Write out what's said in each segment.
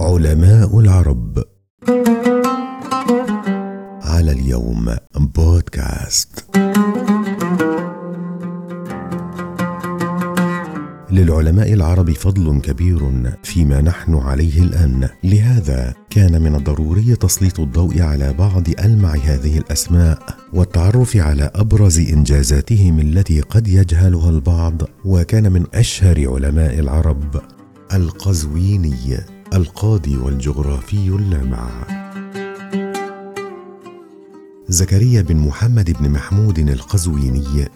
علماء العرب. على اليوم بودكاست للعلماء العرب فضل كبير فيما نحن عليه الآن. لهذا كان من الضروري تسليط الضوء على بعض ألمع هذه الأسماء والتعرف على أبرز إنجازاتهم التي قد يجهلها البعض وكان من أشهر علماء العرب القزويني القاضي والجغرافي اللامع زكريا بن محمد بن محمود القزويني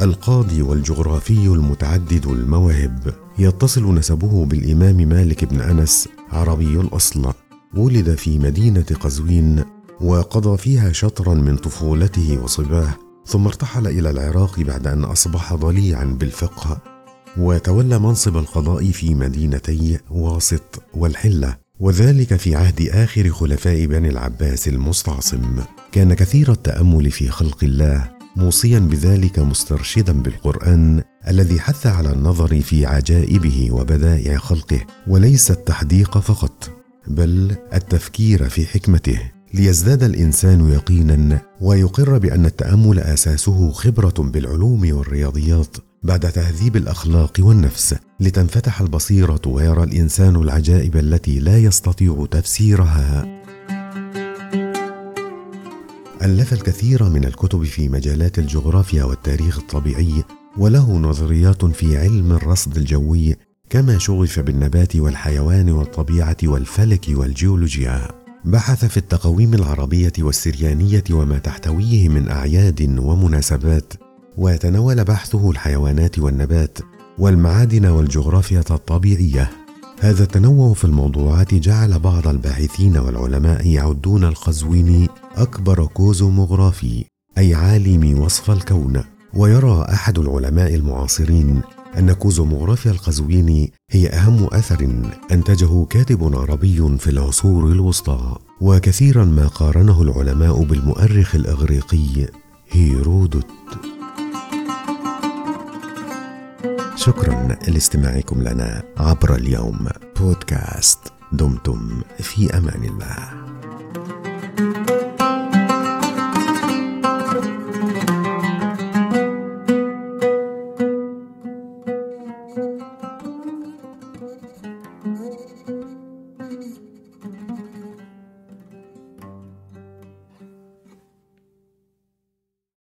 القاضي والجغرافي المتعدد المواهب يتصل نسبه بالإمام مالك بن أنس عربي الأصل. ولد في مدينة قزوين وقضى فيها شطرا من طفولته وصباه ثم ارتحل إلى العراق بعد أن أصبح ضليعا بالفقه. وتولى منصب القضاء في مدينتي واسط والحلة وذلك في عهد آخر خلفاء بني العباس المستعصم. كان كثير التأمل في خلق الله موصيا بذلك مسترشدا بالقرآن الذي حث على النظر في عجائبه وبدائع خلقه وليس التحديق فقط بل التفكير في حكمته. ليزداد الإنسان يقينا ويقر بأن التأمل أساسه خبرة بالعلوم والرياضيات بعد تهذيب الأخلاق والنفس لتنفتح البصيرة ويرى الإنسان العجائب التي لا يستطيع تفسيرها. ألف الكثير من الكتب في مجالات الجغرافيا والتاريخ الطبيعي وله نظريات في علم الرصد الجوي كما شغف بالنبات والحيوان والطبيعة والفلك والجيولوجيا. بحث في التقويم العربية والسريانية وما تحتويه من أعياد ومناسبات ويتناول بحثه الحيوانات والنبات والمعادن والجغرافيا الطبيعية. هذا التنوع في الموضوعات جعل بعض الباحثين والعلماء يعدون القزويني أكبر كوزوموغرافي أي عالم وصف الكون. ويرى أحد العلماء المعاصرين أن كوزوموغرافيا القزويني هي أهم أثر أنتجه كاتب عربي في العصور الوسطى. وكثيرا ما قارنه العلماء بالمؤرخ الإغريقي هيرودوت. شكرا لاستماعكم لنا عبر اليوم بودكاست دمتم في أمان الله.